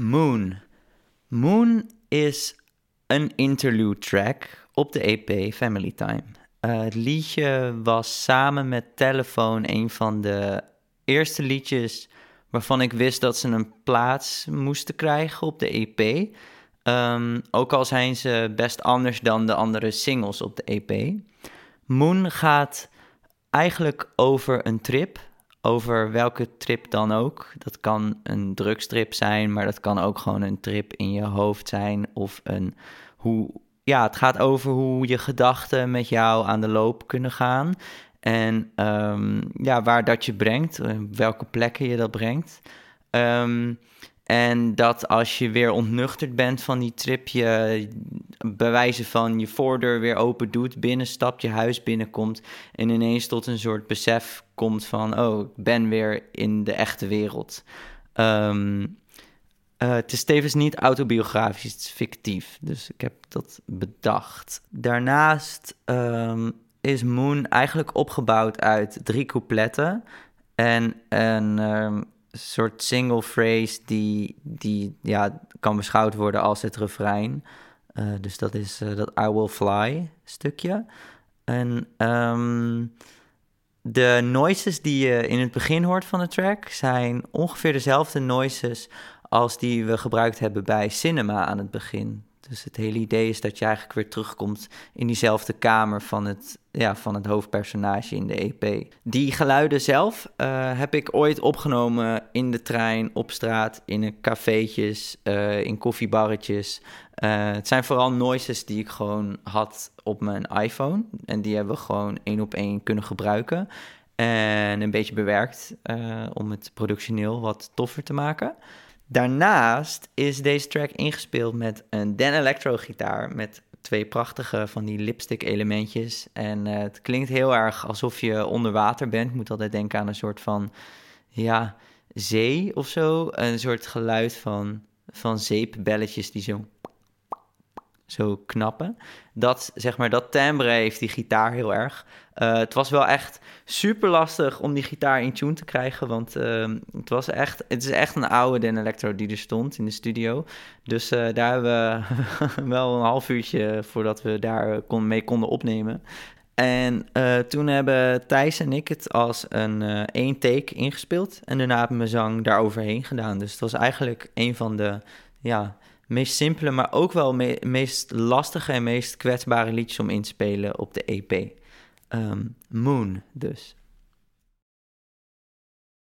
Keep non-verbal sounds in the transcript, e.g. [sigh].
Moon. Moon is een interlude track op de EP Family Time. Uh, het liedje was samen met Telefoon een van de eerste liedjes waarvan ik wist dat ze een plaats moesten krijgen op de EP. Um, ook al zijn ze best anders dan de andere singles op de EP. Moon gaat eigenlijk over een trip. Over welke trip dan ook. Dat kan een drugstrip zijn, maar dat kan ook gewoon een trip in je hoofd zijn. Of een hoe. Ja, het gaat over hoe je gedachten met jou aan de loop kunnen gaan. En um, ja, waar dat je brengt, eh, welke plekken je dat brengt. Um, en dat als je weer ontnuchterd bent van die trip, je bewijzen van je voordeur weer open doet, binnenstapt, je huis binnenkomt en ineens tot een soort besef komt van, oh, ik ben weer in de echte wereld. Um, uh, het is tevens niet autobiografisch, het is fictief. Dus ik heb dat bedacht. Daarnaast um, is Moon eigenlijk opgebouwd uit drie coupletten en een um, soort single phrase die, die ja, kan beschouwd worden als het refrein. Uh, dus dat is uh, dat I Will Fly stukje. En um, de noises die je in het begin hoort van de track zijn ongeveer dezelfde noises als die we gebruikt hebben bij Cinema aan het begin. Dus het hele idee is dat je eigenlijk weer terugkomt in diezelfde kamer van het, ja, van het hoofdpersonage in de EP. Die geluiden zelf uh, heb ik ooit opgenomen in de trein, op straat, in cafeetjes, uh, in koffiebarretjes. Uh, het zijn vooral noises die ik gewoon had op mijn iPhone. En die hebben we gewoon één op één kunnen gebruiken. En een beetje bewerkt om het productioneel wat toffer te maken. Daarnaast is deze track ingespeeld met een Dan Electro gitaar met twee prachtige van die lipstick elementjes. En uh, het klinkt heel erg alsof je onder water bent. Ik moet altijd denken aan een soort van, ja, zee of zo. Een soort geluid van, van zeepbelletjes die zo zo knappen. Dat, zeg maar, dat timbre heeft die gitaar heel erg. Uh, het was wel echt super lastig om die gitaar in tune te krijgen, want uh, het, was echt, het is echt een oude Den Electro die er stond in de studio. Dus uh, daar hebben we [laughs] wel een half uurtje voordat we daar kon, mee konden opnemen. En toen hebben Thijs en ik het als een één take ingespeeld. En daarna hebben we zang daar overheen gedaan. Dus het was eigenlijk een van de ja, meest simpele, maar ook wel me meest lastige en meest kwetsbare liedjes om in te spelen op de EP. Um, Moon dus.